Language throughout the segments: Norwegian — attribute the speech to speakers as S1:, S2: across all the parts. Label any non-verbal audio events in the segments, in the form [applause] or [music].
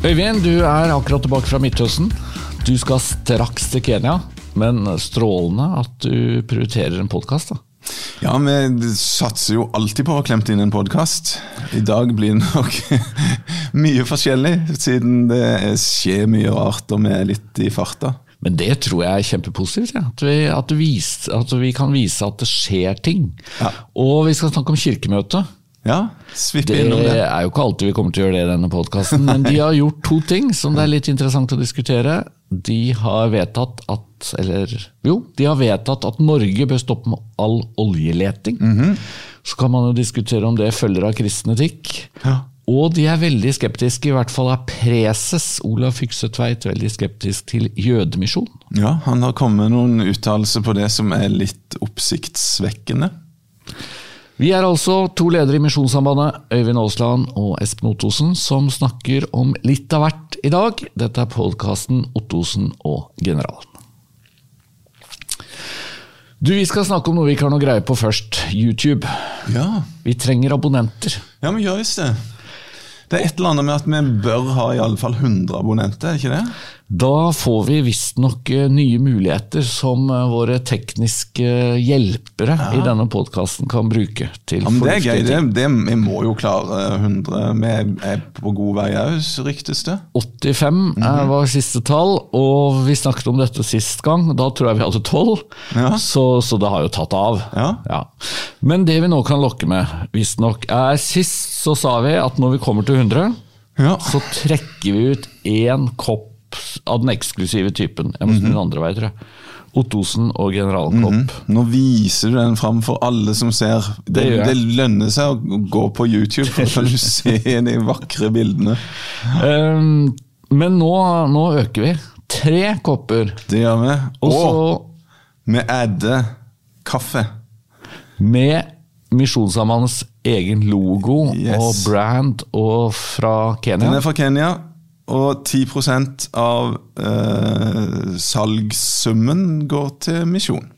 S1: Øyvind, du er akkurat tilbake fra Midtøsten. Du skal straks til Kenya, men strålende at du prioriterer en podkast.
S2: Ja, vi satser jo alltid på å ha klemt inn en podkast. I dag blir det nok [laughs] mye forskjellig, siden det skjer mye rart og vi er litt i farta.
S1: Men det tror jeg er kjempepositivt. Ja. At, vi, at, vis, at, vi, kan vise at det skjer ting.
S2: Ja.
S1: Og vi skal snakke om kirkemøtet.
S2: Ja, svippe
S1: Det
S2: innom det.
S1: er jo ikke alltid vi kommer til å gjøre det i denne podkasten, men de har gjort to ting som det er litt interessant å diskutere. De har vedtatt at Eller jo, de har vedtatt at Norge bør stoppe med all oljeleting. Så kan man jo diskutere om det følger av kristen etikk.
S2: Ja.
S1: Og de er veldig skeptiske, i hvert fall er preses Olav Fyksetveit veldig skeptisk til jødemisjon.
S2: Ja, han har kommet med noen uttalelser på det som er litt oppsiktsvekkende.
S1: Vi er altså to ledere i Misjonssambandet, Øyvind Aasland og Espen Ottosen, som snakker om litt av hvert i dag. Dette er podkasten Ottosen og Generalen. Du, Vi skal snakke om noe vi ikke har noe greie på først. YouTube.
S2: Ja,
S1: Vi trenger abonnenter.
S2: ja men gjør visst det. Det er et eller annet med at vi bør ha i alle fall 100 abonnenter, er ikke det?
S1: Da får vi visstnok eh, nye muligheter som eh, våre tekniske hjelpere i denne podkasten kan bruke. til
S2: Ja, men Det er gøy. Det, det, vi må jo klare 100. Vi er på god vei òg, ryktes det.
S1: 85 eh, var siste tall, og vi snakket om dette sist gang. Da tror jeg vi hadde 12,
S2: Ja.
S1: så, så det har jo tatt av.
S2: Ja.
S1: Men det vi nå kan lokke med, visstnok, er Sist så sa vi at når vi kommer til 100,
S2: Ja.
S1: så trekker vi ut én kopp av den eksklusive typen. Jeg må snu den andre vei, tror jeg. Ottosen og Generalen-kopp.
S2: Nå viser du den fram for alle som ser. Det,
S1: Det
S2: det, lønner seg å gå på YouTube, [laughs] for å se de vakre bildene.
S1: Um, men nå, nå øker vi. Tre kopper.
S2: Det gjør vi.
S1: Og så
S2: med adder kaffe.
S1: med Misjonssambandets egen logo
S2: Yes.
S1: og brand og fra Kenya.
S2: Den er fra Kenya, og 10% av eh, salgssummen går til misjon.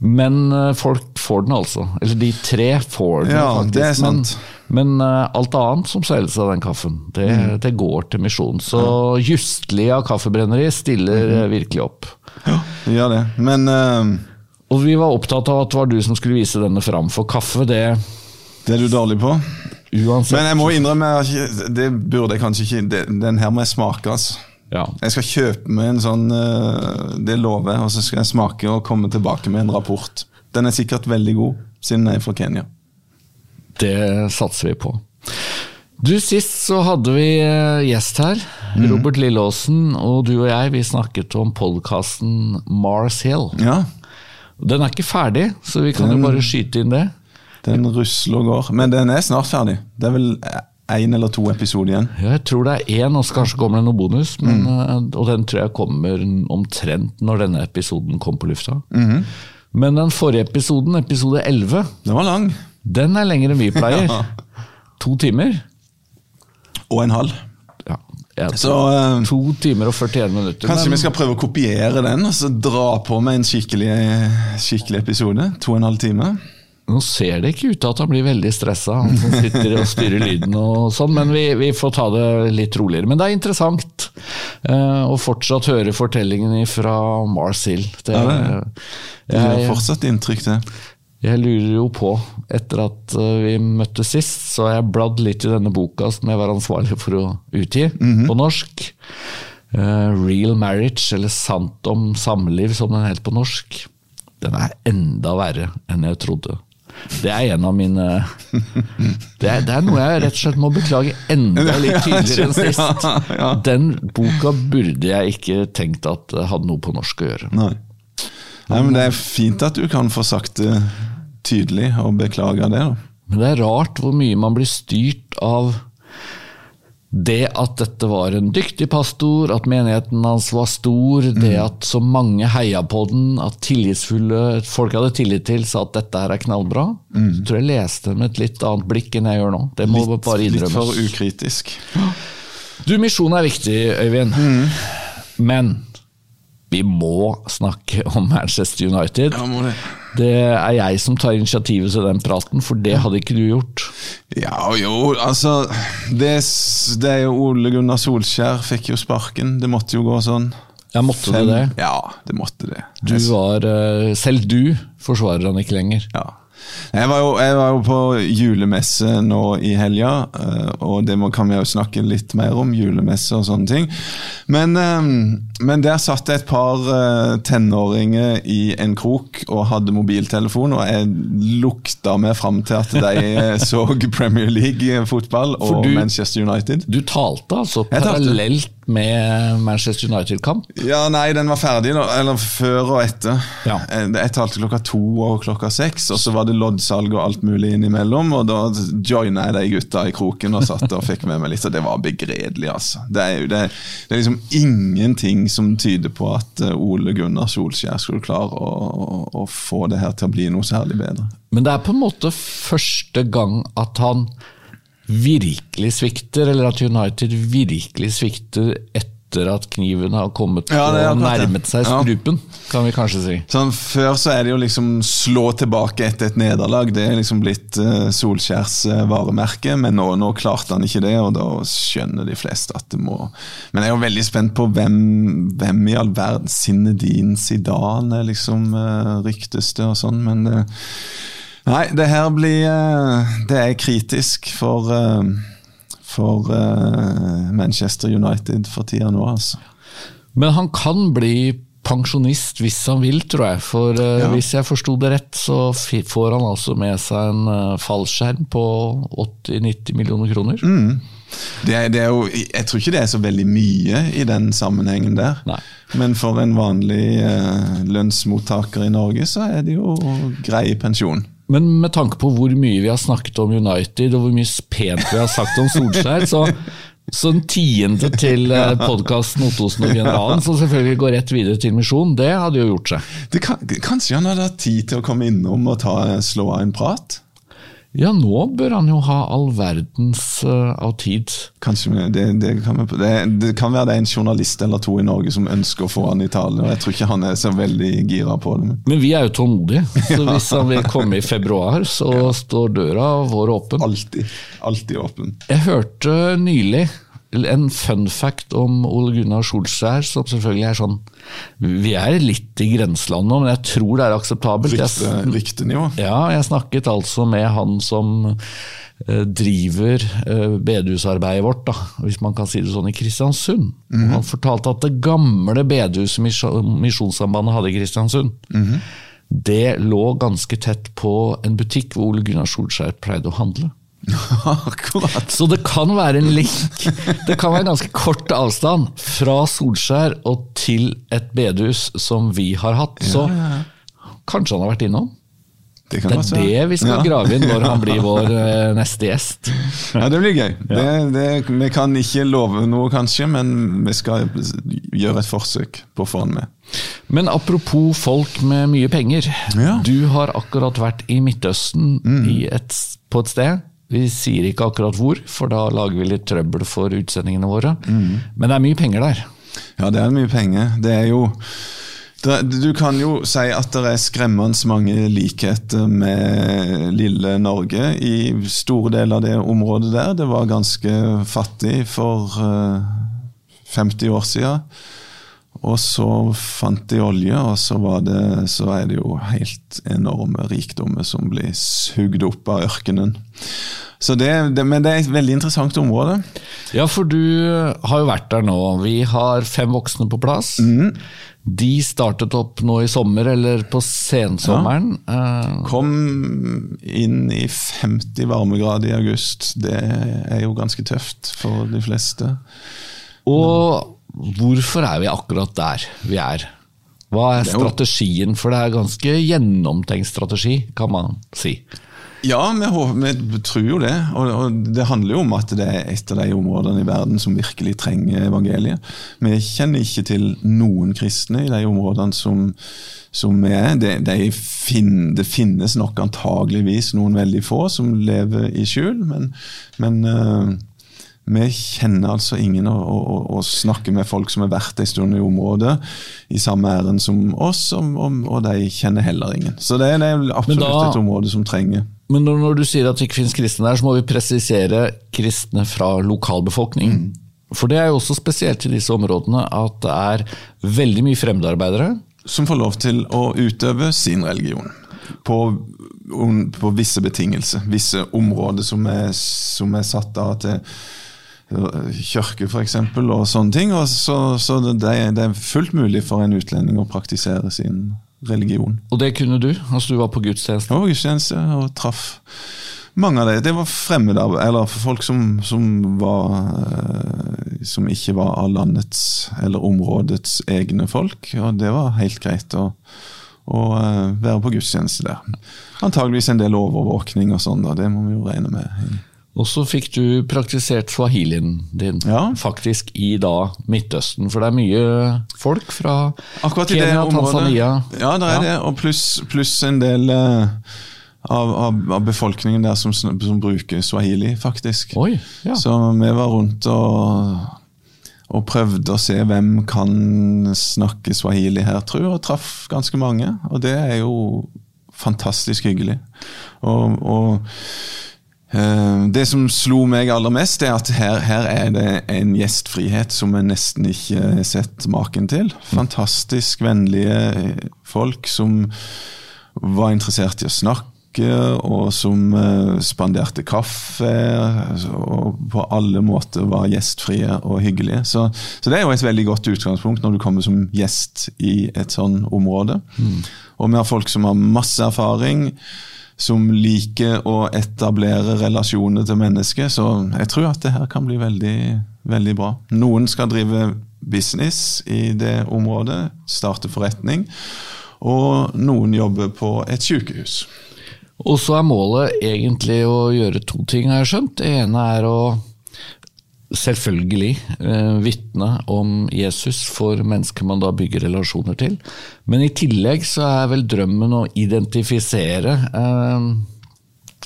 S1: Men eh, folk får den altså. Eller de tre får den
S2: Ja,
S1: faktisk.
S2: det er sant.
S1: Men, men eh, alt annet som selges av den kaffen, det,
S2: Mm.
S1: det går til misjon. Så Justlia kaffebrenneri stiller eh, virkelig opp.
S2: Ja, det gjør det. Men eh,
S1: Og vi var opptatt av at det var du som skulle vise denne fram, for kaffe, det
S2: det er du dårlig på.
S1: Uansett
S2: Men jeg må innrømme, det burde jeg kanskje ikke det- Den her må jeg smake, altså.
S1: ja.
S2: Jeg skal kjøpe meg en sånn eh, Det lover jeg, og så skal jeg smake og komme tilbake med en rapport. Den er sikkert veldig god, siden jeg er fra Kenya.
S1: Det satser vi på. Du, Sist så hadde vi eh, gjest her. Robert Lilleåsen og du og jeg vi snakket om podkasten Mars Hill.
S2: Ja,
S1: Den er ikke ferdig, så vi kan jo bare skyte inn det.
S2: Den rusler og går. Men den er snart ferdig. Det er vel én eller to episoder igjen.
S1: Ja, Jeg tror det er én, og så kanskje kommer det noe bonus. Men, mm. Og den tror jeg kommer omtrent når denne episoden kom på lufta. Men den forrige episoden, episode 11,
S2: Den var lang.
S1: den er lengre enn vi pleier. [laughs]
S2: Ja.
S1: To timer.
S2: Og en halv.
S1: Ja,
S2: Så eh,
S1: To timer og 41 minutter.
S2: kanskje
S1: men-
S2: vi skal prøve å kopiere den og så dra på med en skikkelig, skikkelig episode. To og en halv time.
S1: Nå ser det ikke ut til at han blir veldig stressa, han som sitter og styrer lyden og sånn, men vi, vi får ta det litt roligere. Men det er interessant uh, å fortsatt høre fortellingen fra Mars Hill. Det,
S2: Ja, Det gjør
S1: jeg,
S2: fortsatt inntrykk, det.
S1: jeg lurer jo på, etter at eh, vi møttes sist, så har jeg bladd litt i denne boka som jeg var ansvarlig for å utgi, på norsk. Uh, Real Marriage, eller Sant om samliv, som den heter på norsk. Den er enda verre enn jeg trodde. Det er en av mine det er, det er noe jeg rett og slett må beklage enda litt tydeligere enn sist. Den boka burde jeg ikke tenkt at det hadde noe på norsk å gjøre.
S2: Nei. Nei, men Det er fint at du kan få sagt det tydelig og beklage det. da.
S1: Men det er rart hvor mye man blir styrt av det at dette var en dyktig pastor, at menigheten hans var stor, det at så mange heia på den, at tillitsfulle folk hadde tillit til, sa at dette her er knallbra. Så tror jeg leste med et litt annet blikk enn jeg gjør nå. Det må bare innrømmes.
S2: Litt for ukritisk.
S1: Du, misjon er viktig, Øyvind. Men vi må snakke om Manchester United.
S2: Ja, må det.
S1: Det er jeg som tar initiativet til den praten, for det hadde ikke du gjort.
S2: Ja, jo, altså det, det er jo Ole Gunnar Solskjær fikk jo sparken. Det måtte jo gå sånn.
S1: Ja, måtte det det?
S2: Ja, det måtte det.
S1: Du var, eh, Selv du forsvarer han ikke lenger.
S2: Ja. Jeg var, jo, jeg var, jo, på julemesse nå i helga, eh, og det må, kan vi jo snakke litt mer om. Julemesse og sånne ting. Men, eh, men der satt det et par tenåringer i en krok og hadde mobiltelefon, og jeg lukta meg fram til at de så [laughs] Premier League-fotball og du, Manchester United.
S1: Du talte altså parallelt med Manchester United-kamp?
S2: Ja, Nei, den var ferdig, da. Eller før og etter. Ja. Eh, jeg talte klokka to og klokka seks, og så var det loddsalg og alt mulig innimellom. Og da joina jeg de gutta i kroken og satt og fikk med meg litt, og det var begredelig, altså. Det er jo det, det er liksom ingenting som tyder på at eh, Ole Gunnar Solskjær skulle klare å, å, å få det her til å bli noe særlig bedre.
S1: Men det er på en måte første gang at han virkelig svikter, eller at United virkelig svikter etter at kniven har kommet ja, og nærmet seg strupen, ja. kan vi kanskje si.
S2: Sånn, før så er det jo liksom slå tilbake etter et nederlag. Det er liksom blitt uh, Solskjærs uh, varemerke, men nå, nå, klarte han ikke det, og da skjønner de fleste at det må Men jeg er jo veldig spent på hvem, hvem i all verden Zinedine Zidane liksom uh, ryktes det og sånn, men Nei, det her blir eh, Det er kritisk for, eh, for eh, Manchester United for tida nå, altså.
S1: Men han kan bli pensjonist hvis han vil, tror jeg. For ja. hvis jeg forsto det rett, så får han altså med seg en fallskjerm på 80-90 millioner kroner.
S2: Mm. Det er, det er jo, jeg tror ikke det er så veldig mye i den sammenhengen der. Nei. Men for en vanlig lønnsmottaker i Norge, så er det jo grei pensjon.
S1: Men med tanke på hvor mye vi har snakket om United, og hvor mye pent vi har sagt om Solskjær, så, så en tiende til eh, podkasten Ottosen og Generalen, som selvfølgelig går rett videre til Misjon, det hadde jo gjort seg.
S2: Kan, kanskje han hadde hatt tid til å komme innom og ta, slå av en prat?
S1: Ja, nå bør han jo ha all verdens uh, av tid.
S2: Kanskje det, det, kan vi, det, det, kan være det er en journalist eller to i Norge som ønsker å få han i tale. Jeg tror ikke han er så veldig gira på det.
S1: Men vi er jo tålmodige, [laughs] så hvis han vil komme i februar, så står døra vår åpen.
S2: Alltid. Alltid åpen.
S1: Jeg hørte nylig en fun fact om Ole Gunnar Solskjær, som selvfølgelig er sånn Vi er litt i grenseland nå, men jeg tror det er akseptabelt.
S2: Riktig nivå.
S1: Ja, jeg snakket altså med han som eh, driver eh, bedehusarbeidet vårt, da, hvis man kan si det sånn, i Kristiansund. Mm -hmm. Han fortalte at det gamle bedehuset Misjonssambandet hadde i Kristiansund, mm -hmm. det lå ganske tett på en butikk hvor Ole Gunnar Solskjær pleide å handle. [laughs]
S2: Akkurat.
S1: Så det kan være en link. Det kan være en ganske kort avstand fra Solskjær og til et bedehus som vi har hatt. Så kanskje han har vært innom? Det, det er det vi skal ja. grave inn når han blir [laughs] vår uh, neste gjest.
S2: Ja, Det blir gøy. Ja. Det, det, vi kan ikke love noe, kanskje, men vi skal gjøre et forsøk på å få han med.
S1: Men apropos folk med mye penger. Ja. Du har akkurat vært i Midtøsten mm. i et, på et sted vi sier ikke akkurat hvor, for da lager vi litt trøbbel for utsendingene våre. Mm. Men det er mye penger der.
S2: Ja, det er mye penger. Det er jo du kan jo si at det er skremmende mange likheter med lille Norge i store deler av det området der. Det var ganske fattig for 50 eh, år siden. Og så fant de olje, og så, det, så er det jo helt enorme rikdommer som blir sugd opp av ørkenen. Så det, det, men det er et veldig interessant område.
S1: Ja, for du har jo vært der nå. Vi har fem voksne på plass.
S2: Mm.
S1: De startet opp nå i sommer, eller på sensommeren.
S2: Ja. Eh, Kom inn i 50 varmegrader i august. Det er jo ganske tøft for de fleste.
S1: Og hvorfor er vi akkurat der vi er? Hva er strategien? For det er ganske gjennomtenkt strategi, kan man si.
S2: Ja, vi, håper, vi, tror jo det. Og, Det handler jo om at det er et av de områdene i verden som virkelig trenger evangeliet. Vi kjenner ikke til noen kristne i de områdene som, som er. Det, de fin, det finnes nok antageligvis noen veldig få som lever i skjul, men, men uh, vi kjenner altså ingen og, og, og, snakker med folk som har vært en stund i området i samme ærend som oss, og, og, de kjenner heller ingen. Så det, det er absolutt da, et område som trenger
S1: Men når, du sier at det ikke finnes kristne der, så må vi presisere kristne fra lokalbefolkning. For det er jo også spesielt i disse områdene at det er veldig mye fremmedarbeidere.
S2: Som får lov til å utøve sin religion. På, på visse betingelser. Visse områder som er, som er satt av til kirke f.eks. og sånne ting. Og så, så det, det, er fullt mulig for en utlending å praktisere sin religion.
S1: Og det kunne du? Altså Du var på gudstjeneste?
S2: Jeg var på gudstjeneste og traff mange av dem. Det var fremmede, eller folk som, som, var eh, Som ikke var av landets eller områdets egne folk. Og det var helt greit å, å eh, være på gudstjeneste der. Antageligvis en del overvåkning og sånn. Det må vi jo regne med.
S1: Og så fikk du praktisert swahilien din,
S2: ja.
S1: faktisk i da Midtøsten. For det er mye folk fra
S2: Akkurat
S1: Kenya, Tanzania.
S2: Ja, det er ja. det. Og pluss plus en del uh, av, av, befolkningen der som, som, bruker swahili, faktisk.
S1: Oi, ja.
S2: Så vi var rundt og og prøvde å se hvem kan snakke swahili her, tror jeg, og traff ganske mange. Og det er jo fantastisk hyggelig. Og, og det som slo meg aller mest, er at her, her er det en gjestfrihet som jeg nesten ikke har sett maken til. Fantastisk vennlige folk som var interessert i å snakke, og som uh, spanderte kaffe. Og på alle måter var gjestfrie og hyggelige. Så, så, det er jo et veldig godt utgangspunkt når du kommer som gjest i et sånn område. Mm. Og vi har folk som har masse erfaring som liker å etablere relasjoner til mennesker. Så jeg tror at det her kan bli veldig, veldig bra. Noen skal drive business i det området, starte forretning. Og noen jobber på et sykehus.
S1: Og så er målet egentlig å gjøre to ting, har jeg skjønt. Det ene er å selvfølgelig eh, vitne om Jesus for mennesker man da bygger relasjoner til. Men i tillegg så er vel drømmen å identifisere eh,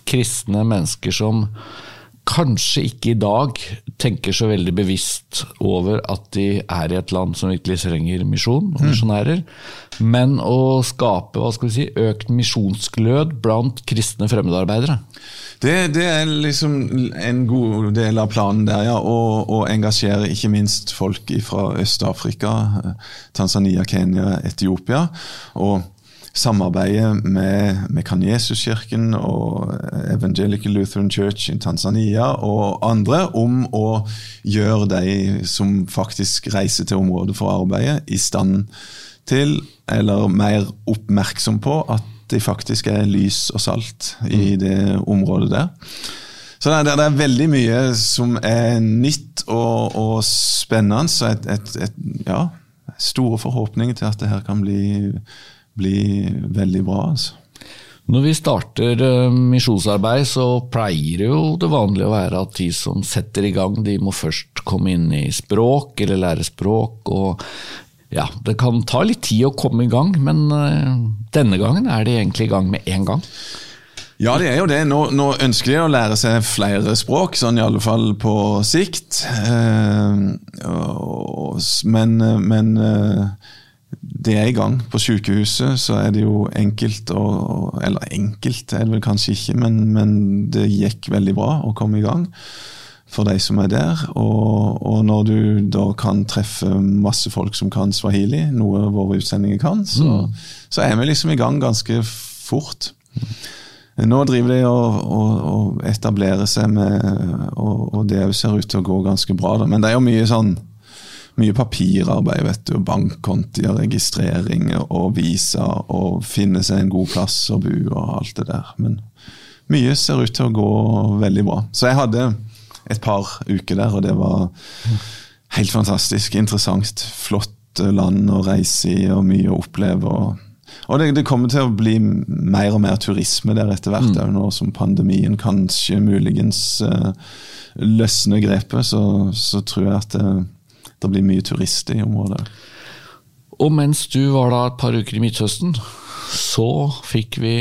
S1: kristne mennesker som kanskje ikke i dag tenker så veldig bevisst over at de er i et land som virkelig trenger misjon og mm. misjonærer, mm. men å skape hva skal vi si, økt misjonsglød blant kristne fremmedarbeidere.
S2: Det, det, er liksom en god del av planen der, ja. Å engasjere ikke minst folk fra Øst-Afrika, Tanzania, Kenya, Etiopia. og samarbeidet med, med Kan-Jesus-kirken og Evangelical Lutheran Church i Tanzania og andre om å gjøre de som faktisk reiser til området for å arbeide, i stand til, eller mer oppmerksom på, at de faktisk er lys og salt i mm. det området der. Så det er, det er, veldig mye som er nytt og, og spennende. Så et, et, et, ja, store forhåpninger til at det her kan bli bli veldig bra. altså.
S1: Når vi starter uh, misjonsarbeid, så pleier det jo det vanlige å være at de som setter i gang, de må først komme inn i språk, eller lære språk. og ja, Det kan ta litt tid å komme i gang, men uh, denne gangen er de egentlig i gang med én gang.
S2: Ja, det er jo det. Nå, nå, ønsker de å lære seg flere språk, sånn i alle fall på sikt. Uh, men, men det er i gang. På sykehuset så er det jo enkelt å Eller enkelt er det vel kanskje ikke, men, men, det gikk veldig bra å komme i gang for de som er der. Og, og, når du da kan treffe masse folk som kan swahili, noe våre utsendinger kan, så, mm. så er vi liksom i gang ganske fort. Nå driver de og, og, og etablerer seg med Og, og det ser ut til å gå ganske bra, da. men det er jo mye sånn mye papirarbeid, vet du. bankkonti og registrering og visa og finne seg en god plass å bo og alt det der. Men mye ser ut til å gå veldig bra. Så jeg hadde et par uker der, og det var helt fantastisk. Interessant. Flott land å reise i og mye å oppleve. og og det, det, kommer til å bli mer og mer turisme der etter hvert, mm. nå som pandemien kanskje muligens uh, løsner grepet. Så, så, tror jeg at det, det blir mye turister i området.
S1: Og mens du var da et par uker i Midtøsten, så fikk vi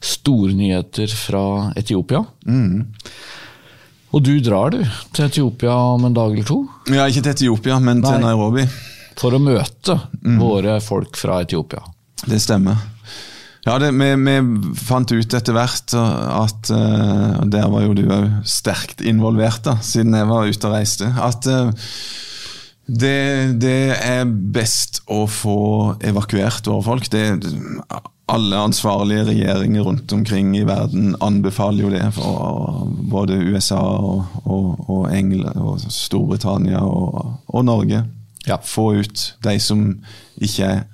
S1: store nyheter fra Etiopia.
S2: Mm.
S1: Og du drar, du, til Etiopia om en dag eller to?
S2: Ja, ikke til Etiopia, men Nei. til Nairobi.
S1: For å møte mm. våre folk fra Etiopia.
S2: Det stemmer. Ja, det, vi, vi, fant ut etter hvert at uh, Der var jo du òg sterkt involvert, da, siden jeg var ute og reiste. At uh, det, det, er best å få evakuert våre folk. Det, alle ansvarlige regjeringer rundt omkring i verden anbefaler jo det. For både USA og, og, og England og Storbritannia og, og Norge. Ja. Få ut de som ikke er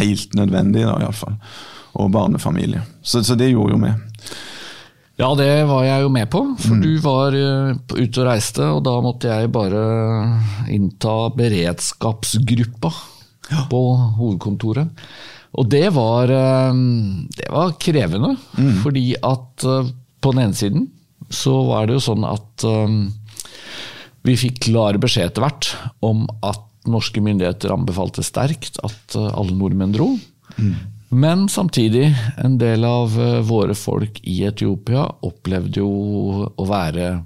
S2: helt nødvendige, da iallfall og barnefamilie. Så, så, det gjorde jo vi.
S1: Ja, det var jeg jo med på, for mm. du var uh, ute og reiste, og da måtte jeg bare innta beredskapsgruppa ja. på hovedkontoret. Og det var, uh, det var krevende, mm. fordi at uh, på den ene siden så var det jo sånn at vi fikk klar beskjed etter hvert om at norske myndigheter anbefalte sterkt at alle nordmenn dro. Mm. Men samtidig, en del av eh, våre folk i Etiopia opplevde jo å være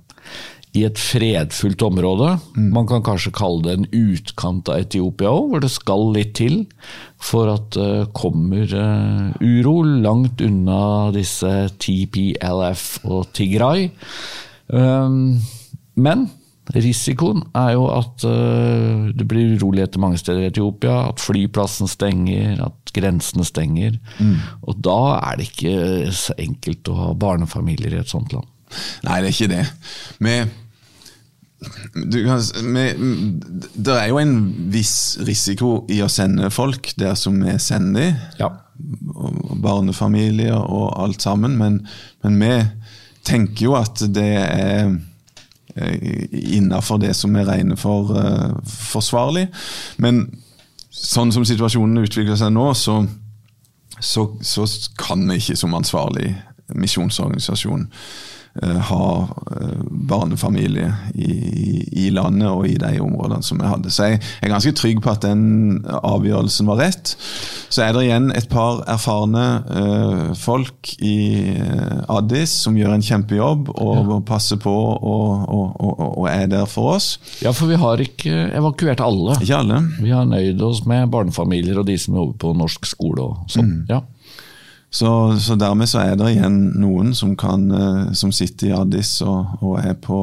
S1: i et fredfullt område. Mm. Man kan kanskje kalle det en utkant av Etiopia òg, hvor det skal litt til for at det uh, kommer uh, uro langt unna disse TPLF og Tigray. Um, men Risikoen er jo at uh, det blir uroligheter mange steder i Etiopia, at flyplassen stenger, at grensene stenger. Mm. Og da er det ikke så enkelt å ha barnefamilier i et sånt land.
S2: Nei, det er ikke det. Med, det er jo en viss risiko i å sende folk der som vi sender dem. Ja. Barnefamilier og alt sammen. Men, men vi tenker jo at det er Eh, innafor det som vi regner for uh, forsvarlig. Men sånn som situasjonen utvikler seg nå, så, så, så kan vi ikke som ansvarlig misjonsorganisasjon ha eh, barnefamilie i, i, landet og i de områdene som vi hadde. Så jeg er ganske trygg på at den avgjørelsen var rett. Så er det igjen et par erfarne uh, folk i Addis som gjør en kjempejobb og ja. passer på og, og, og, og, er der for oss.
S1: Ja, for vi har ikke evakuert alle.
S2: Ikke alle.
S1: Vi har nøyd oss med barnefamilier og de som jobber på norsk skole og sånn. Mm. Ja.
S2: Så, så, dermed så er det igjen noen som, kan, eh, som sitter i Addis og, og er på,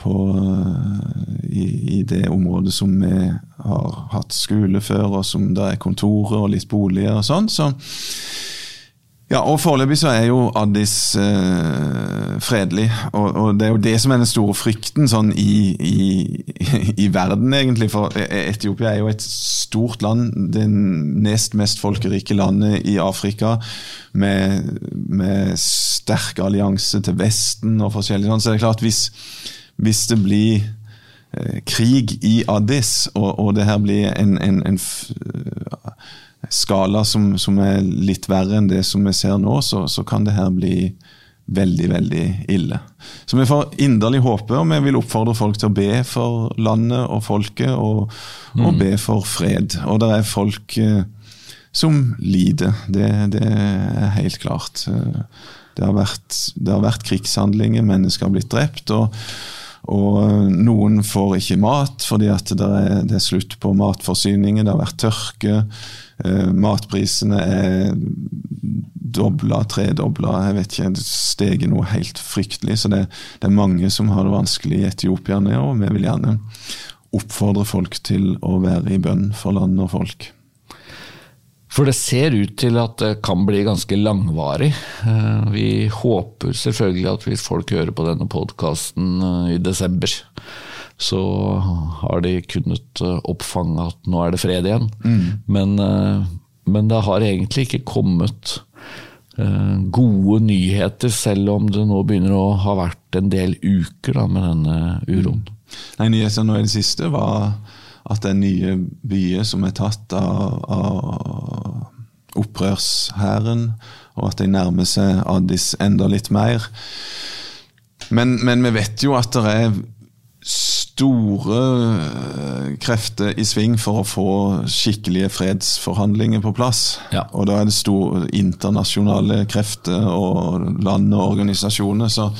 S2: på eh, i, i, det området som vi har hatt skole før, og som det er kontorer og litt boliger og sånn. Så ja, og Foreløpig så er jo Addis eh, fredelig. Og, og, Det er jo det som er den store frykten sånn i, i, [laughs] i, verden, egentlig. For Etiopia er jo et stort land. Det nest mest folkerike landet i Afrika. Med, med sterk allianse til Vesten og forskjellig sånn. Så det er klart, hvis, hvis det blir eh, krig i Addis, og, og, det her blir en, en, en skala som, som, er litt verre enn det som vi ser nå, så, så, kan det her bli veldig, veldig ille. Så vi får inderlig håpe, og vi vil oppfordre folk til å be for landet og folket, og, og mm. be for fred. Og det er folk eh, som lider, det, det, er helt klart. Eh, det har, vært, det har vært krigshandlinger, mennesker har blitt drept. og og eh, noen får ikke mat fordi det er, det er slutt på matforsyningen, det har vært tørke. Eh, matprisene er dobla, tredobla, jeg vet ikke, det steget noe helt fryktelig. Så det, det, er mange som har det vanskelig i Etiopia nå, og vi vil gjerne oppfordre folk til å være i bønn for land og folk.
S1: For det ser ut til at det kan bli ganske langvarig. Eh, vi håper selvfølgelig at hvis folk hører på denne podkasten eh, i desember, så har de kunnet eh, oppfange at nå er det fred igjen. Mm. Men, men, det har egentlig ikke kommet gode nyheter, selv om det nå begynner å ha vært en del uker da, med denne uroen. Mm.
S2: Nei, Nyhetene nå i det siste var at det er nye byer som er tatt av, av opprørshæren, og at de nærmer seg Addis enda litt mer. Men, men vi vet jo at det er store eh, krefter i sving for å få skikkelige fredsforhandlinger på plass. Ja. Og da er det store internasjonale krefter og land og organisasjoner. Så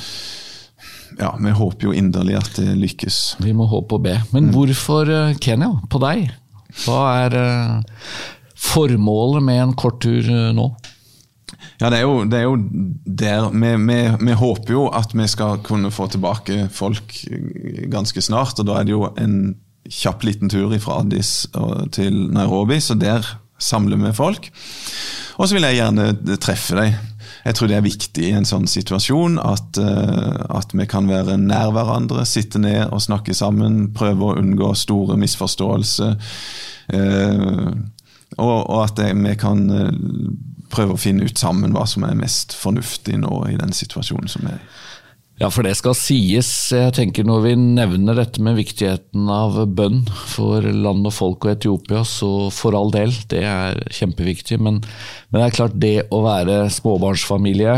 S2: ja, vi håper jo inderlig at det lykkes.
S1: Vi må håpe og be. Men mm. hvorfor eh, Kenya på deg? Hva er eh, formålet med en kort tur nå?
S2: Ja, det er jo, det er jo der vi, vi, vi, håper jo at vi skal kunne få tilbake folk ganske snart. Og da er det jo en kjapp liten tur fra Addis til Nairobi, så der samler vi folk. Og så vil jeg gjerne treffe deg. Jeg tror det er viktig i en sånn situasjon at, uh, at, vi kan være nær hverandre, sitte ned og snakke sammen, prøve å unngå store misforståelser. Uh, og, og, at vi kan uh, prøve å finne ut sammen hva som er mest fornuftig nå i den situasjonen som er.
S1: Ja, for det skal sies. Jeg tenker Når vi nevner dette med viktigheten av bønn for land og folk og Etiopia, så for all del, det er kjempeviktig. Men, men det er klart, det å være småbarnsfamilie,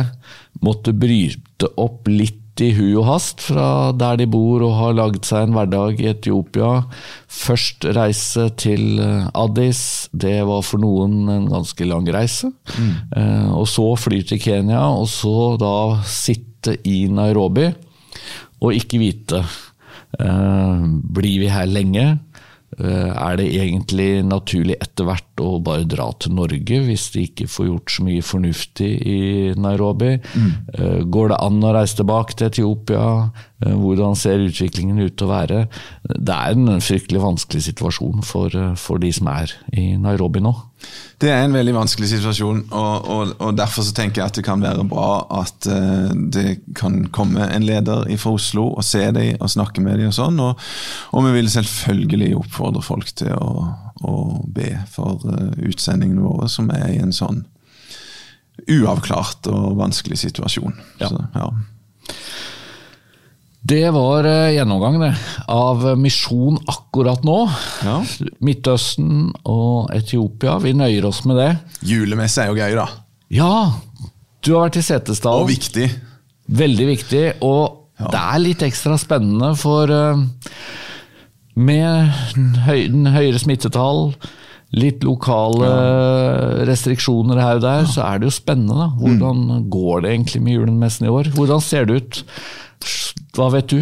S1: måtte bryte opp litt i hui og hast fra der de bor og har lagd seg en hverdag i Etiopia. Først reise til eh, Addis, det var for noen en ganske lang reise. Mm. Eh, og så fly til Kenya, og så da sitte i Nairobi og ikke vite eh, blir vi her lenge. Eh, er det egentlig naturlig etter hvert å bare dra til Norge hvis de ikke får gjort så mye fornuftig i Nairobi? Mm. Eh, går det an å reise tilbake til Etiopia? Eh, hvordan ser utviklingen ut til å være? Det er en fryktelig vanskelig situasjon for, for de som er i Nairobi nå.
S2: Det er en veldig vanskelig situasjon, og, og, og, derfor så tenker jeg at det kan være bra at uh, det kan komme en leder fra Oslo og se dem og snakke med dem og sånn. Og, og, vi vil selvfølgelig oppfordre folk til å, å be for uh, utsendingene våre, som er i en sånn uavklart og vanskelig situasjon. Ja. Så, ja.
S1: Det var eh, gjennomgangen av misjon akkurat nå. Ja. Midtøsten og Etiopia. Vi nøyer oss med det.
S2: Julemesse er jo gøy, da.
S1: Ja! Du har vært i Setesdal.
S2: Og viktig.
S1: Veldig viktig. Og ja. det er litt ekstra spennende, for uh, med den høyere smittetall, litt lokale ja. restriksjoner her og der, så er det jo spennende. da. Hvordan mm. går det egentlig med julemessen i år? Hvordan ser det ut? Hva vet du?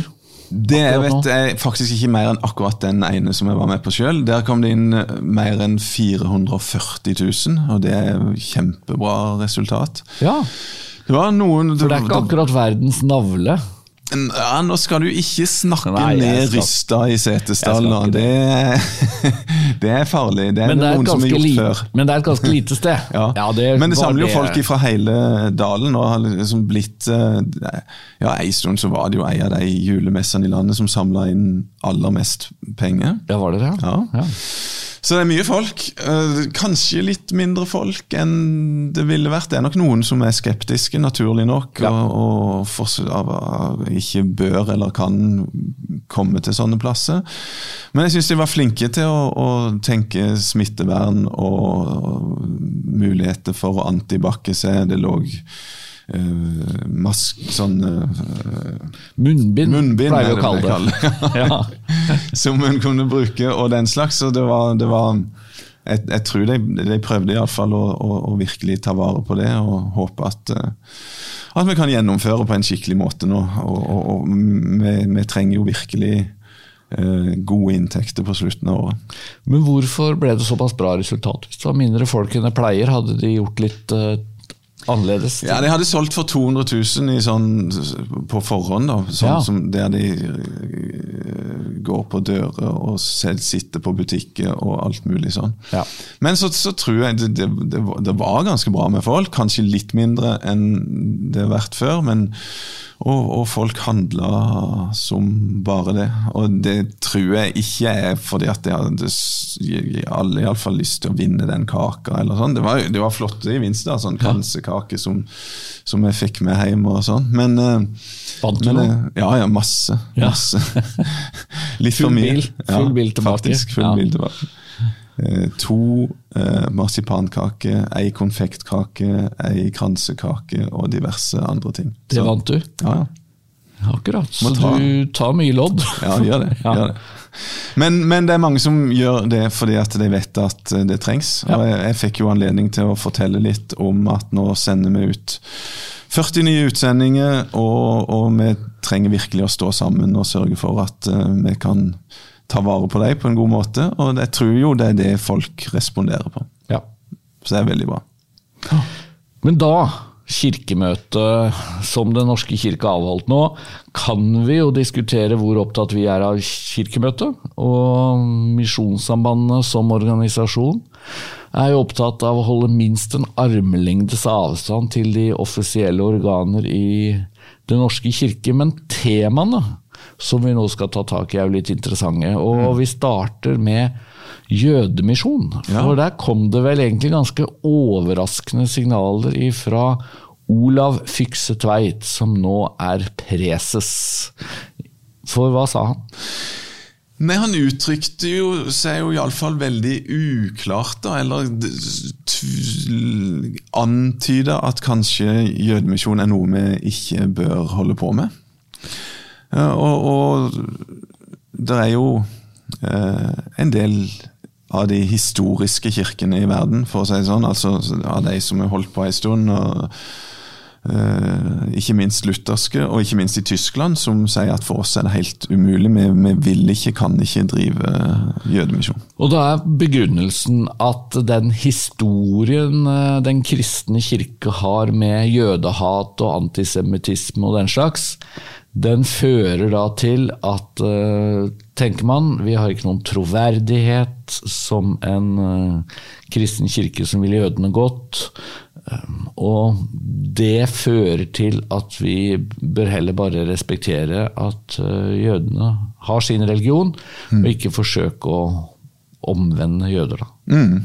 S2: Det jeg vet er faktisk ikke mer enn akkurat den ene som jeg var med på sjøl. Der kom det inn eh, mer enn 440 000, og det er kjempebra resultat.
S1: Ja,
S2: noen,
S1: For det er ikke akkurat verdens navle?
S2: Ja, Nå skal du ikke snakke Nei, ned Rysta i Setesdal. Det, [laughs] det, er farlig. Det er, det er noen som har gjort før.
S1: Men det er et ganske lite sted. [laughs]
S2: ja. Ja, det men det samler jo folk fra hele dalen. og har liksom blitt eh, ja, En stund så var det jo en av de julemessene i landet som samla inn aller mest penger.
S1: Ja, var det det?
S2: Ja. ja. Så det er mye folk. Eh, kanskje litt mindre folk enn det ville vært. Det er nok noen som er skeptiske, naturlig nok, ja. og, og ikke bør eller kan komme til sånne plasser. Men jeg syns de var flinke til å, å tenke smittevern og, og muligheter for å antibakke seg. Det lå Uh, mask, sånn uh,
S1: Munnbind,
S2: munnbind
S1: pleier vi å kalle det.
S2: ja. [laughs] Som hun kunne bruke, og den slags. Og det var, det var jeg, jeg, tror de, de prøvde iallfall å, å, å virkelig ta vare på det, og håpe at, uh, at vi kan gjennomføre på en skikkelig måte nå. Og, og, og vi, vi, trenger jo virkelig gode inntekter på slutten av året.
S1: Men hvorfor ble det såpass bra resultat? Hvis det var mindre folk enn det pleier, hadde de gjort litt annerledes?
S2: Ja, De hadde solgt for 200 000 sånn, på forhånd. da, sånn ja. som Der de uh, går på dører og selv sitter på butikker og alt mulig sånn. Ja. Men så, så, tror jeg det, det, det, det, var ganske bra med folk. Kanskje litt mindre enn det har vært før. men og, og, folk handla som bare det. Og det tror jeg ikke er fordi at de hadde alle iallfall lyst til å vinne den kaka. eller sånn. Det var, det var flotte gevinster, sånn kransekake som, som, jeg fikk med hjem og sånn. Men,
S1: eh, Vant du noe?
S2: Ja, ja, masse. masse. [laughs] Litt
S1: for
S2: mye.
S1: Bil, full bil tilbake.
S2: Faktisk, full ja. bil tilbake. Eh, to eh, marsipankaker, ei konfektkake, ei kransekake og diverse andre ting.
S1: Det vant du?
S2: Ja, ja.
S1: Akkurat. Så ta. du tar mye lodd.
S2: Ja, gjør det. [laughs] ja. gjør det. Men, men, det er mange som gjør det fordi at de vet at det trengs. Og jeg, jeg, fikk jo anledning til å fortelle litt om at nå sender vi ut 40 nye utsendinger, og, og vi trenger virkelig å stå sammen og sørge for at uh, vi kan ta vare på dem på en god måte. Og jeg tror jo det er det folk responderer på.
S1: Ja.
S2: Så det er veldig bra.
S1: Men da kirkemøtet som Den norske kirke avholdt nå, kan vi jo diskutere hvor opptatt vi er av kirkemøtet. Og Misjonssambandet som organisasjon er jo opptatt av å holde minst en armlengdes avstand til de offisielle organer i Den norske kirke. Men temaene som vi nå skal ta tak i, er jo litt interessante. Og mm. vi starter med jødemisjon. Ja. For der kom det vel egentlig ganske overraskende signaler ifra Olav Fykse Tveit, som nå er preses. For hva sa han?
S2: Nei, Han uttrykte jo seg jo iallfall veldig uklart, da, eller antyda at kanskje jødemisjon er noe vi ikke bør holde på med. Og, og det er jo eh, en del av de historiske kirkene i verden, for å si det sånn, altså av de som har holdt på en stund. og Uh, ikke minst lutherske, og ikke minst i Tyskland, som sier at for oss er det helt umulig. Vi, vi vil ikke, kan ikke drive jødemisjon.
S1: Og da er begrunnelsen at den historien eh, den kristne kirke har med jødehat og antisemittisme og den slags, den fører da til at, uh, tenker man, vi har ikke noen troverdighet som en uh, kristen kirke som vil jødene godt. Um, og det fører til at vi bør heller bare respektere at uh, jødene har sin religion, mm. og ikke forsøke å omvende jøder. da. Mm.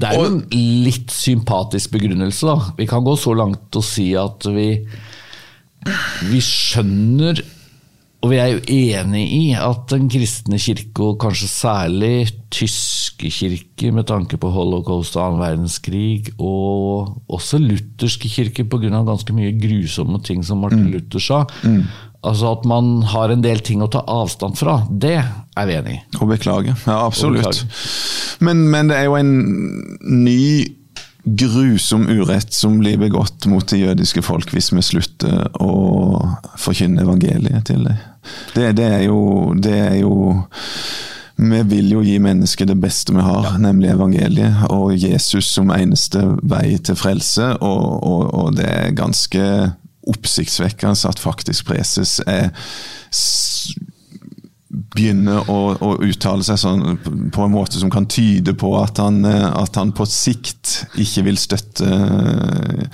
S1: Det er jo en litt sympatisk begrunnelse. da. Vi kan gå så langt og si at vi vi skjønner og vi er jo enig i at den kristne kirke, og kanskje særlig tyske kirker med tanke på holocaust og annen verdenskrig, og også lutherske kirker pga. ganske mye grusomme ting som Martin mm. Luther sa, mm. altså at man har en del ting å ta avstand fra, det er vi enig i.
S2: Og beklage. Ja, absolutt. Beklage. Men, men det er jo en ny grusom urett som blir begått mot det jødiske folk hvis vi slutter å forkynne evangeliet til dem. Det, det, er jo, det er jo vi vil jo gi mennesket det beste vi har, ja. nemlig evangeliet, og Jesus som eneste vei til frelse. Og, og, og det er ganske oppsiktsvekkende at faktisk preses er begynner å, å, uttale seg sånn på en måte som kan tyde på at han, eh, at han på sikt ikke vil støtte jødemisjonen.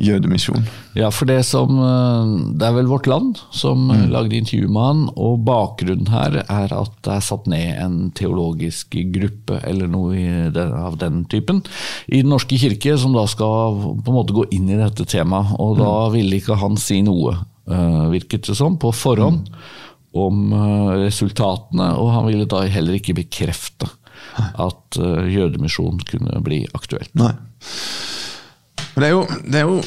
S2: jødemisjon.
S1: Ja, for det som eh, Det er vel Vårt Land som mm. lagde intervju med han, og bakgrunnen her er at det er satt ned en teologisk gruppe eller noe den, av den typen i Den norske kirke, som da skal på en måte gå inn i dette temaet. Og da mm. ville ikke han si noe, virket det som, på forhånd. Mm om eh, resultatene, og han ville da heller ikke bekrefte at uh, jødemisjon kunne bli aktuelt.
S2: Nei. Det er jo, det er jo,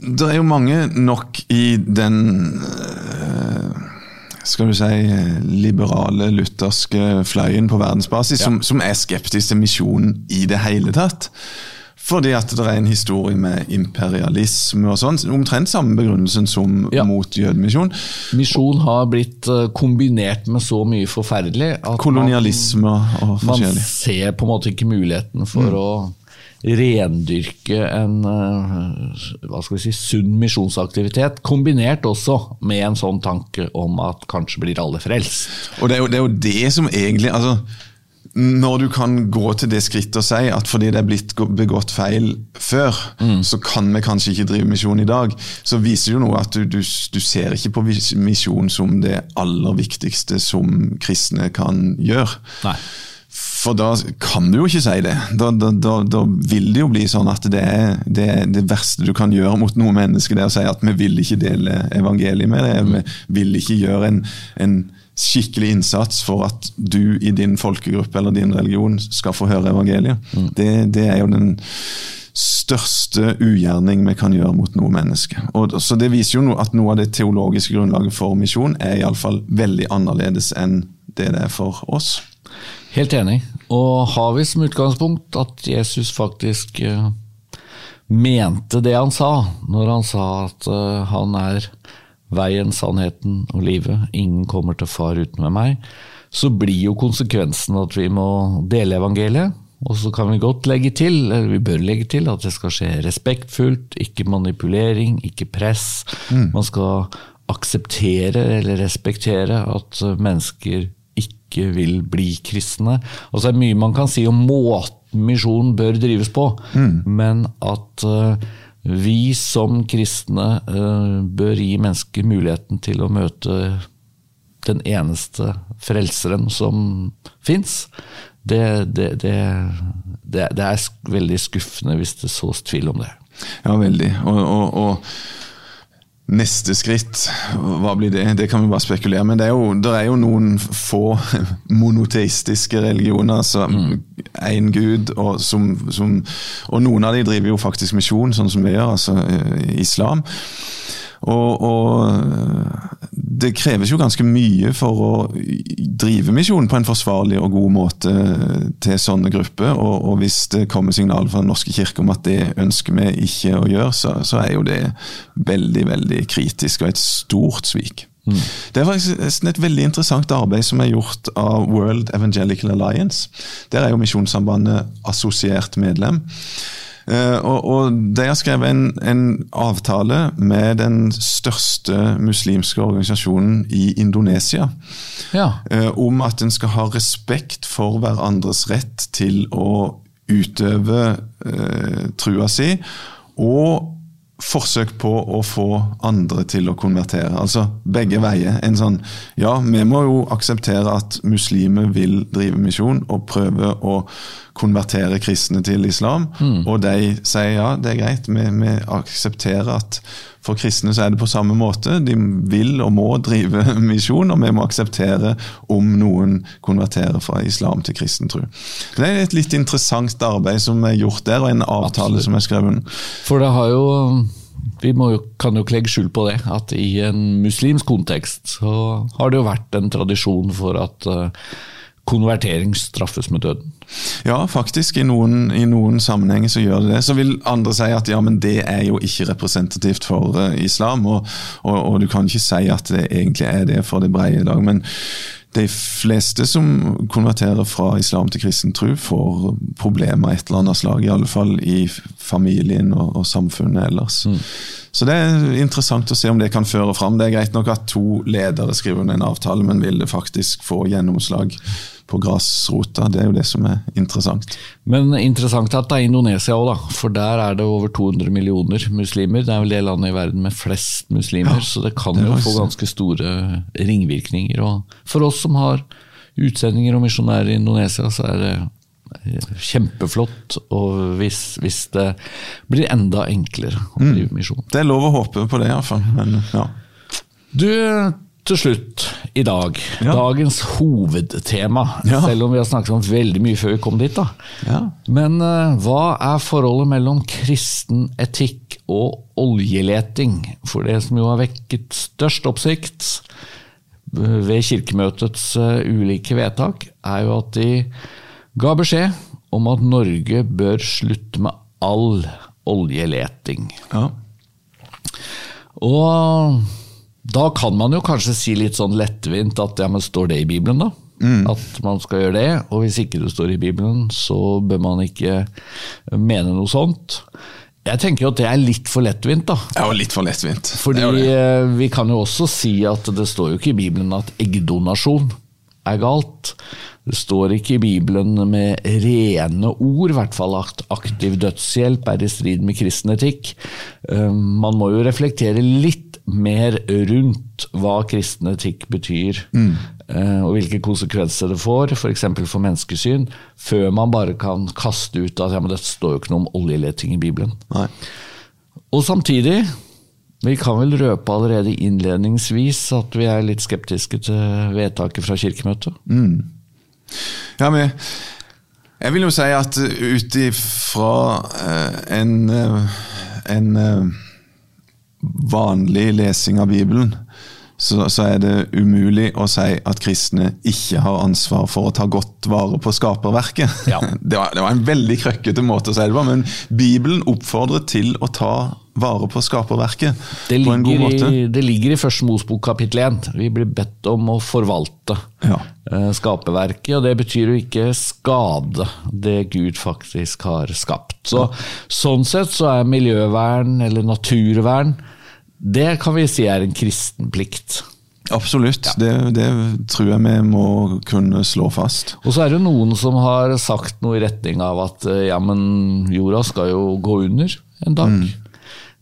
S2: det er jo mange nok i den uh, skal du si, liberale, lutherske fløyen på verdensbasis ja. som, som, er skeptisk til misjonen i det hele tatt. Fordi at det er en historie med imperialisme og sånn. Omtrent samme begrunnelsen som ja. mot jødemisjon.
S1: Misjon har blitt eh, kombinert med så mye forferdelig
S2: at Kolonialisme man, og forskjellig.
S1: Man ser på en måte ikke muligheten for mm. å rendyrke en eh, hva skal vi si, sunn misjonsaktivitet, kombinert også med en sånn tanke om at kanskje blir alle frelst.
S2: Og Det er jo det, er jo det som egentlig altså når du kan gå til det skrittet og si at fordi det er blitt begått feil før, mm. så kan vi kanskje ikke drive misjon i dag, så viser det jo noe at du, du, du, ser ikke på misjon som det aller viktigste som kristne kan gjøre. Nei. For da kan du jo ikke si det. Da, da, da, da vil det jo bli sånn at det er det, det, verste du kan gjøre mot noe menneske, det er å si at vi vil ikke dele evangeliet med. Mm. Vi vil ikke gjøre en, en skikkelig innsats for at du i din folkegruppe eller din religion skal få høre evangeliet. Mm. Det, det, er jo den største ugjerning vi kan gjøre mot noe menneske. Og, så Det viser jo at noe av det teologiske grunnlaget for misjon er iallfall veldig annerledes enn det det er for oss.
S1: Helt enig. Og har vi som utgangspunkt at Jesus faktisk uh, mente det han sa, når han sa at uh, han er veien, sannheten og livet. Ingen kommer til far uten med meg. Så blir jo konsekvensen at vi må dele evangeliet. Og så kan vi godt legge til, eller vi bør legge til, at det skal skje respektfullt, ikke manipulering, ikke press. Man skal akseptere eller respektere at mennesker ikke vil bli kristne. Og så er det mye man kan si om måten misjonen bør drives på, men at eh, vi som kristne eh, bør gi mennesker muligheten til å møte den eneste frelseren som fins. Det, det, det, det, er veldig skuffende hvis det sås tvil om det.
S2: Ja, veldig. Og, og, og neste skritt, hva blir det? Det kan vi bare spekulere Men det er jo, det er jo noen få [laughs] monoteistiske religioner. Altså én gud, og, som, som, og noen av de driver jo faktisk misjon, sånn som vi gjør, altså eh, islam. Og, og det kreves jo ganske mye for å drive misjonen på en forsvarlig og god måte til sånne grupper. Og, og hvis det kommer signal fra Den norske kirke om at det ønsker vi ikke å gjøre, så, så er jo det veldig, veldig kritisk og et stort svik. Det er faktisk et veldig interessant arbeid som er gjort av World Evangelical Alliance. Der er jo Misjonssambandet assosiert medlem. Eh, og, og De har skrevet en, en avtale med den største muslimske organisasjonen i Indonesia.
S1: Ja.
S2: eh, om at en skal ha respekt for hverandres rett til å utøve eh, trua si. Og forsøk på å få andre til å konvertere. Altså begge veier. En sånn Ja, vi må jo akseptere at muslimer vil drive misjon og prøve å konvertere kristne til islam. Og de sier ja, det er greit, vi, vi aksepterer at for kristne så er det på samme måte. De vil og må drive [laughs] misjon, og vi må akseptere om noen konverterer fra islam til kristen tro. Det er et litt interessant arbeid som er gjort der, og en avtale
S1: Absolutt.
S2: som er skrevet.
S1: For det har jo Vi må jo, kan jo ikke legge skjul på det, at i en muslimsk kontekst så har det jo vært en tradisjon for at eh, konvertering straffes med døden.
S2: Ja, faktisk. I noen, I noen sammenhenger så gjør det det. Så vil andre si at ja, men det er jo ikke representativt for uh, islam. Og, og, og du kan ikke si at det egentlig er det for det brede dag, Men de fleste som konverterer fra islam til kristen tro, får problemer av et eller annet slag. I alle fall i familien og, og samfunnet ellers. Så det er interessant å se om det kan føre fram. Det er greit nok at to ledere skriver under en avtale, men vil det faktisk få gjennomslag på grasrota? Det er jo det som er interessant.
S1: Men interessant at det er Indonesia òg, da. For der er det over 200 millioner muslimer. Det er vel det landet i verden med flest muslimer, så det kan
S2: det
S1: jo få ganske store ringvirkninger. Og for oss som har utsendinger og misjonærer i Indonesia, så er det kjempeflott. Og hvis, hvis det blir enda enklere å
S2: Mm.
S1: drive misjon.
S2: Det er lov å håpe på det, iallfall. Men ja.
S1: Du, til slutt i dag.
S2: Ja.
S1: Dagens hovedtema.
S2: Ja.
S1: Selv om vi har snakket om veldig mye før vi kom dit. da.
S2: Ja.
S1: Men uh, hva er forholdet mellom kristen etikk og oljeleting? For det som jo har vekket størst oppsikt eh, ved kirkemøtets uh, ulike vedtak, er jo at de ga beskjed om at Norge bør slutte med all oljeleting.
S2: ja.
S1: Og da kan man jo kanskje si litt sånn lettvint at ja, men står det i Bibelen, da? At man skal gjøre det, og hvis ikke det står i Bibelen, så bør man ikke mene noe sånt. Jeg tenker jo at det er litt for lettvint, da.
S2: Er litt for lettvint.
S1: Fordi
S2: Det det.
S1: eh, vi kan jo også si at det står jo ikke i Bibelen at eggdonasjon er galt. Det står ikke i Bibelen med rene ord, i hvert fall at aktiv dødshjelp er i strid med kristen etikk. Eh, Man må jo reflektere litt mer rundt hva kristen etikk betyr, mm. og hvilke konsekvenser det får, f.eks. For, for menneskesyn, før man bare kan kaste ut at ja, men det står jo ikke noe om oljeleting i Bibelen.
S2: Nei.
S1: Og samtidig, vi kan vel røpe allerede innledningsvis at vi er litt skeptiske til vedtaket fra Kirkemøtet.
S2: Ja, men jeg vil jo si at ut ifra eh, en, eh, en eh, vanlig lesing av Bibelen, så, så, er det umulig å si at kristne ikke har ansvar for å ta godt vare på skaperverket. Ja. [laughs] Det, var, det, var, en veldig krøkkete måte å si det på, men Bibelen oppfordrer til å ta vare på skaperverket
S1: det
S2: på en god måte.
S1: I, det ligger i Første Mosbok kapittel 1. Vi blir bedt om å forvalte ja. uh, skaperverket, og det betyr jo ikke skade det Gud faktisk har skapt. Så. Sånn sett så er miljøvern, eller naturvern, det kan vi si er en kristen plikt.
S2: Absolutt, ja. det, det, tror jeg vi må kunne slå fast.
S1: Og så er det noen som har sagt noe i retning av at eh, ja, men jorda skal jo gå under en dag. Mm.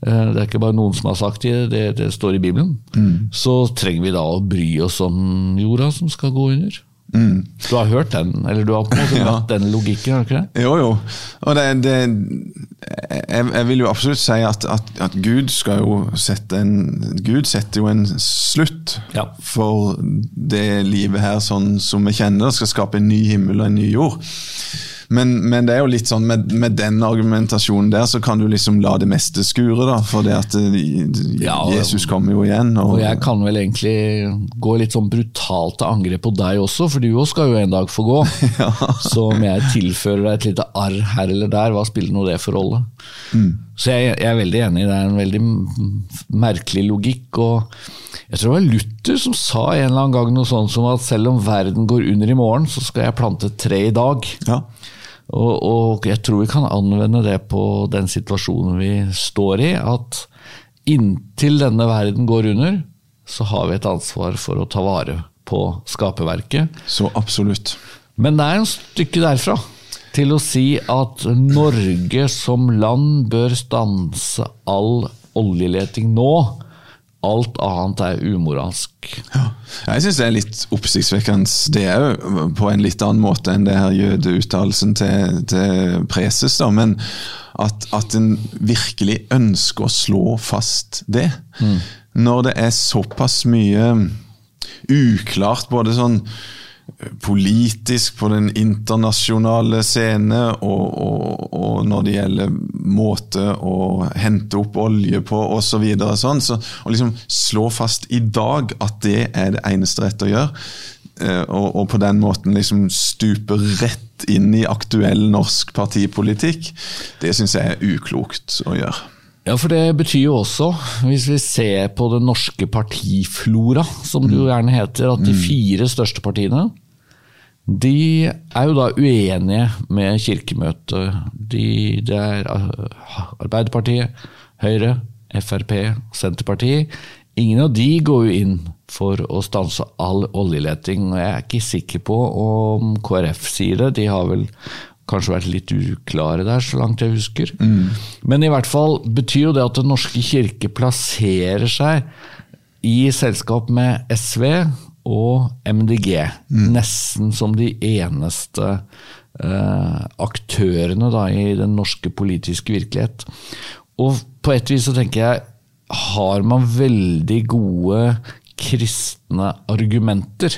S1: Eh, det er ikke bare noen som har sagt det, det, det står i Bibelen. Mm. Så trenger vi da å bry oss om jorda som skal gå under. Mm. Du har hørt den, eller du har på en måte møtt den logikken? har du ikke det?
S2: Jo, jo. Og det, det jeg, jeg, vil jo absolutt si at, at, at, Gud skal jo sette en Gud setter jo en slutt ja. for det livet her sånn som vi kjenner det. Skal skape en ny himmel og en ny jord. Men, men, det er jo litt sånn med, med, den argumentasjonen der, så kan du liksom la det meste skure. da, For det at eh, ja, Jesus kommer jo igjen.
S1: Og, og, jeg kan vel egentlig gå litt sånn brutalt til angrep på deg også, for du òg skal jo en dag få gå. [laughs] ja. Så om jeg tilfører deg et lite arr her eller der, hva spiller nå det for rolle? Mm. Så jeg, jeg, er veldig enig, det er en veldig merkelig logikk. og jeg tror det var Luther som sa en eller annen gang noe sånt som at selv om verden går under i morgen, så skal jeg plante et tre i dag. Ja. Og, og, jeg tror vi kan anvende det på den situasjonen vi står i. At inntil denne verden går under, så har vi et ansvar for å ta vare på skaperverket.
S2: Så absolutt.
S1: Men det er en stykke derfra til å si at Norge som land bør stanse all oljeleting nå alt annet er umoralsk.
S2: Ja. Jeg syns det er litt oppsiktsvekkende. Det er jo på en litt annen måte enn det her jødeuttalelsen til, til preses, da. Men at, at en virkelig ønsker å slå fast det. Mm. Når det er såpass mye uklart, både sånn politisk på den internasjonale scene, og, og, og, når det gjelder måte å hente opp olje på osv. Så videre, sånn, så å liksom slå fast i dag at det er det eneste rette å gjøre, eh, og, og på den måten liksom stupe rett inn i aktuell norsk partipolitikk, det syns jeg er uklokt å gjøre.
S1: Ja, for det betyr jo også, hvis vi ser på den norske partiflora, som det jo gjerne heter, at de mm. fire største partiene de er jo da uenige med Kirkemøtet. De, det er eh, Arbeiderpartiet, Høyre, Frp, Senterpartiet. Ingen av de går jo inn for å stanse all oljeleting. og Jeg er ikke sikker på om KrF sier det. De har vel kanskje vært litt uklare der, så langt jeg husker. Mm. Men i hvert fall betyr jo det at Den norske kirke plasserer seg i selskap med SV og MDG. Mm. Nesten som de eneste eh, aktørene da, i den norske politiske virkelighet. Og på et vis så tenker jeg, har man veldig gode kristne argumenter,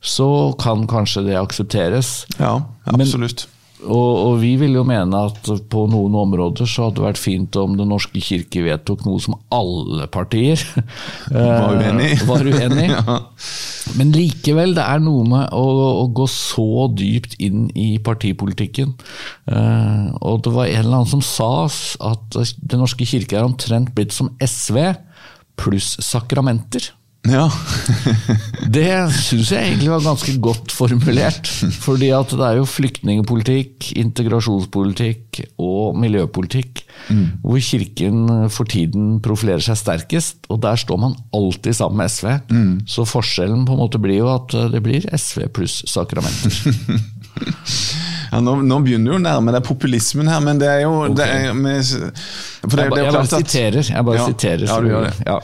S1: så kan kanskje det aksepteres.
S2: Ja, absolutt.
S1: Men og, og, vi vil jo mene at på noen områder så hadde det vært fint om Den norske kirke vedtok noe som alle partier [laughs] [laughs]
S2: var uenig i.
S1: Var uenig. ja. Men likevel, det er noe med å, å, gå så dypt inn i partipolitikken. Uh, og det var en eller annen som sa at Den norske kirke er omtrent blitt som SV pluss sakramenter.
S2: Ja. [laughs]
S1: det syns jeg egentlig var ganske godt formulert. fordi at det er jo flyktningepolitikk, integrasjonspolitikk og miljøpolitikk mm. hvor Kirken for tiden profilerer seg sterkest. Og der står man alltid sammen med SV. Mm. Så forskjellen på en måte blir jo at det blir SV pluss sakramenter. [laughs]
S2: Ja, nå, nå, begynner jo å nærme deg populismen her, men det er jo okay. det er, med,
S1: det, jeg, bare, jeg, bare siterer. Jeg bare
S2: ja,
S1: siterer.
S2: Ja, du gjør det. Ja.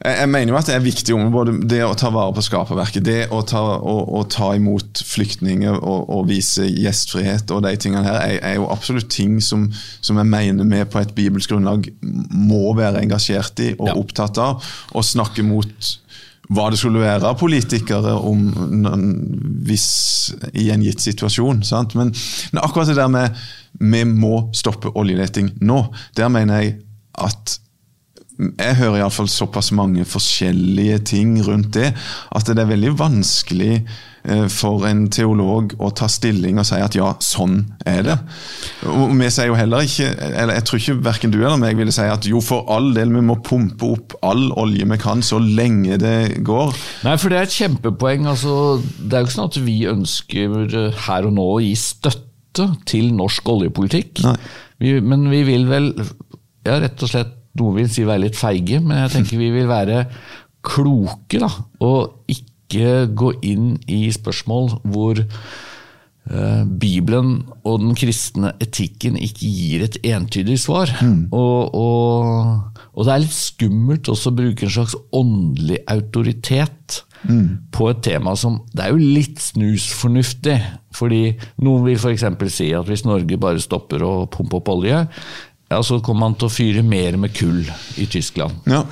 S2: Jeg mener jo at det er viktig om både det å ta vare på skaperverket, det å ta, å, å ta imot flyktninger og, og, vise gjestfrihet og de tingene her, er, er jo absolutt ting som, som, jeg mener vi på et bibelsk grunnlag må være engasjert i og ja. opptatt av. Og snakke mot hva det skulle være av politikere om, hvis, i en gitt situasjon. Men, men, akkurat det der med vi må stoppe oljeleting nå, der mener jeg at jeg hører iallfall såpass mange forskjellige ting rundt det, at det er veldig vanskelig eh, for en teolog å ta stilling og si at ja, sånn er det. Og vi sier jo heller ikke, eller Jeg tror ikke verken du eller meg ville si at jo, for all del, vi må pumpe opp all olje vi kan så lenge det går.
S1: Nei, for det er et kjempepoeng. altså Det er jo ikke sånn at vi ønsker her og nå å gi støtte til norsk oljepolitikk. Vi, men vi vil vel ja, rett og slett noen vil si være litt feige, men jeg tenker vi vil være kloke. da, Og ikke gå inn i spørsmål hvor uh, Bibelen og den kristne etikken ikke gir et entydig svar. Mm. Og, og, og, det er litt skummelt også å bruke en slags åndelig autoritet mm. på et tema som Det er jo litt snusfornuftig. Fordi noen vil f.eks. si at hvis Norge bare stopper å pumpe opp olje, ja, så kommer man til å fyre mer med kull i Tyskland.
S2: Ja.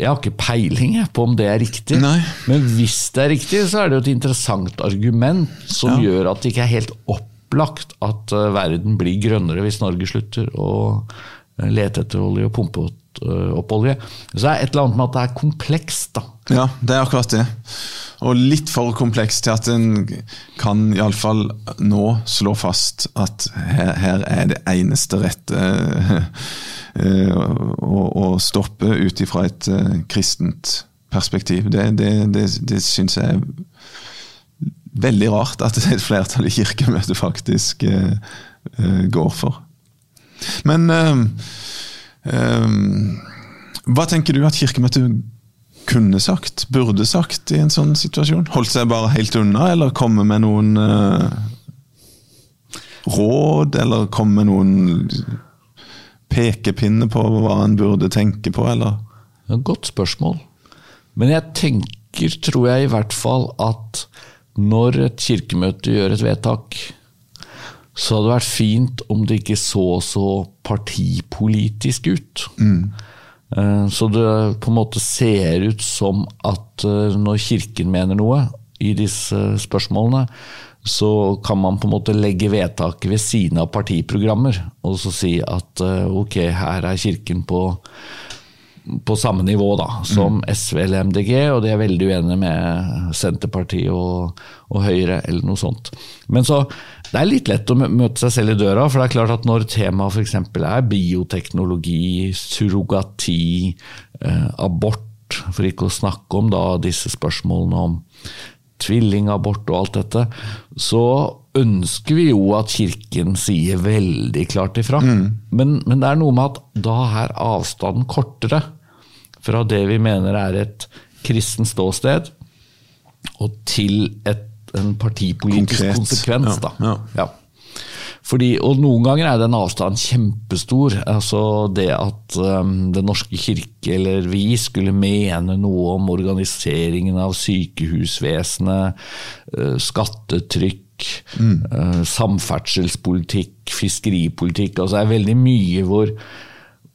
S1: Jeg har ikke peiling på om det er riktig,
S2: Nei.
S1: men hvis det er riktig, så er det jo et interessant argument som ja. gjør at det ikke er helt opplagt at uh, verden blir grønnere hvis Norge slutter å uh, lete etter olje og pumpe opp olje. Så det er et eller annet med at det er komplekst. da.
S2: Ja, det er akkurat det og litt for komplekst til at en kan iallfall nå slå fast at her, her er det eneste rette uh, å, å, stoppe ut ifra et uh, kristent perspektiv. Det, det, det, det syns jeg er veldig rart at et flertall i Kirkemøtet faktisk går for. Men hva tenker du at Kirkemøtet kunne sagt, burde sagt i en sånn situasjon? Holdt seg bare helt unna, eller komme med noen uh, råd, eller komme med noen pekepinne på hva en burde tenke på, eller?
S1: Godt spørsmål. Men jeg tenker, tror jeg i hvert fall, at når et kirkemøte gjør et vedtak, så hadde det vært fint om det ikke så så partipolitisk ut.
S2: Mm.
S1: Eh, så det på en måte ser ut som at eh, når Kirken mener noe i disse spørsmålene, så kan man på en måte legge vedtaket ved siden av partiprogrammer og så si at eh, ok, her er Kirken på, på samme nivå da, som mm. SV eller MDG, og de er veldig uenige med Senterpartiet og, og Høyre eller noe sånt. Men så det er litt lett å møte seg selv i døra, for det er klart at når temaet f.eks. er bioteknologi, surrogati, eh, abort, for ikke å snakke om da disse spørsmålene om tvillingabort og alt dette, så ønsker vi jo at Kirken sier veldig klart ifra.
S2: Mm.
S1: Men, men, det er noe med at da er avstanden kortere fra det vi mener er et kristent ståsted, og til et en partipolitisk Konkret. konsekvens.
S2: Ja, ja.
S1: Ja. Fordi, og Noen ganger er den avstanden kjempestor. altså Det at um, Den norske kirke eller vi skulle mene noe om organiseringen av sykehusvesenet, uh, skattetrykk,
S2: mm.
S1: uh, samferdselspolitikk, fiskeripolitikk. altså Det er veldig mye hvor,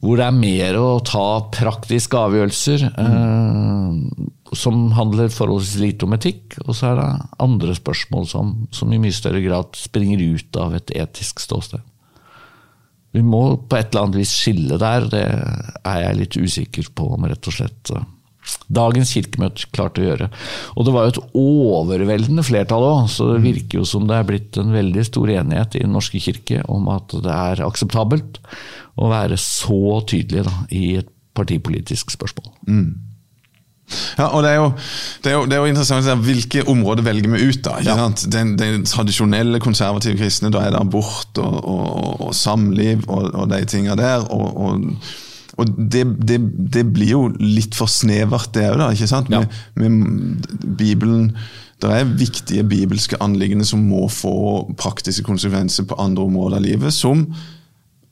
S1: hvor det er mer å ta praktiske avgjørelser. Uh, som handler forholdsvis lite om etikk, og så er det andre spørsmål som, som, i mye større grad springer ut av et etisk ståsted. Vi må på et eller annet vis skille der, det er jeg litt usikker på om rett og slett eh, dagens kirkemøte klarte å gjøre. Og det var jo et overveldende flertall òg, så det virker jo som det er blitt en veldig stor enighet i Den norske kirke om at det er akseptabelt å være så tydelig da, i et partipolitisk spørsmål.
S2: Mm. Ja, og det er, jo, det, er jo, det er jo, interessant hvilke områder velger vi ut. da, ja. den, den, tradisjonelle konservative kristne, da er det abort og, og, og samliv og, og, de tinga der. og, det, det, det, blir jo litt for snevert, det òg, ikke sant? Ja. Med, med Bibelen det er viktige bibelske anliggender som må få praktiske konsekvenser på andre områder av livet, som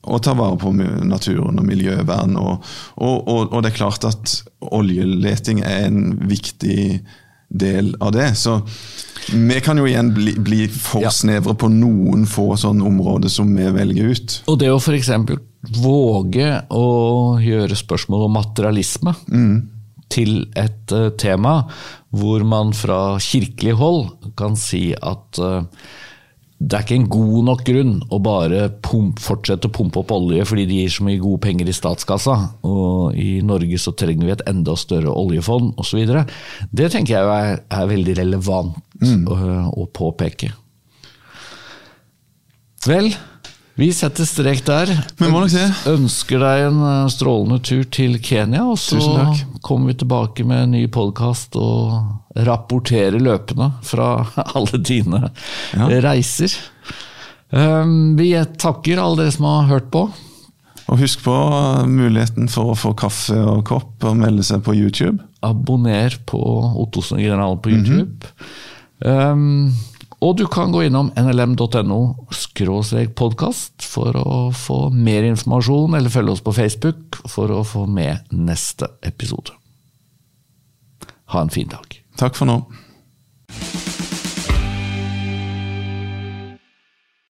S2: å ta vare på naturen og miljøvern. Og, og, og, og, det er klart at oljeleting er en viktig del av det. Så vi kan jo igjen bli, bli for snevre på noen få sånne områder som vi velger ut.
S1: Og det å f.eks. våge å gjøre spørsmål om materialisme
S2: mm.
S1: til et uh, tema hvor man fra kirkelig hold kan si at uh, det er ikke en god nok grunn å bare pump, fortsette å pumpe opp olje fordi det gir så mye gode penger i statskassa, og i Norge så trenger vi et enda større oljefond osv. Det tenker jeg er, er veldig relevant mm. å, å, påpeke. Vel, vi setter strek der.
S2: Men må nok se.
S1: Ønsker deg en eh, strålende tur til Kenya, og så kommer vi tilbake med en ny podkast og rapporterer løpende fra [laughs] alle dine ja. reiser. Um, vi takker alle dere som har hørt på.
S2: Og husk på muligheten for å få kaffe og kopp og melde seg på YouTube.
S1: Abonner på Ottosen Generalen på YouTube. Mm -hmm. um, og du kan gå innom nlm.no podkast for å få mer informasjon, eller følge oss på Facebook for å få med neste episode. Ha en fin dag.
S2: Takk for nå.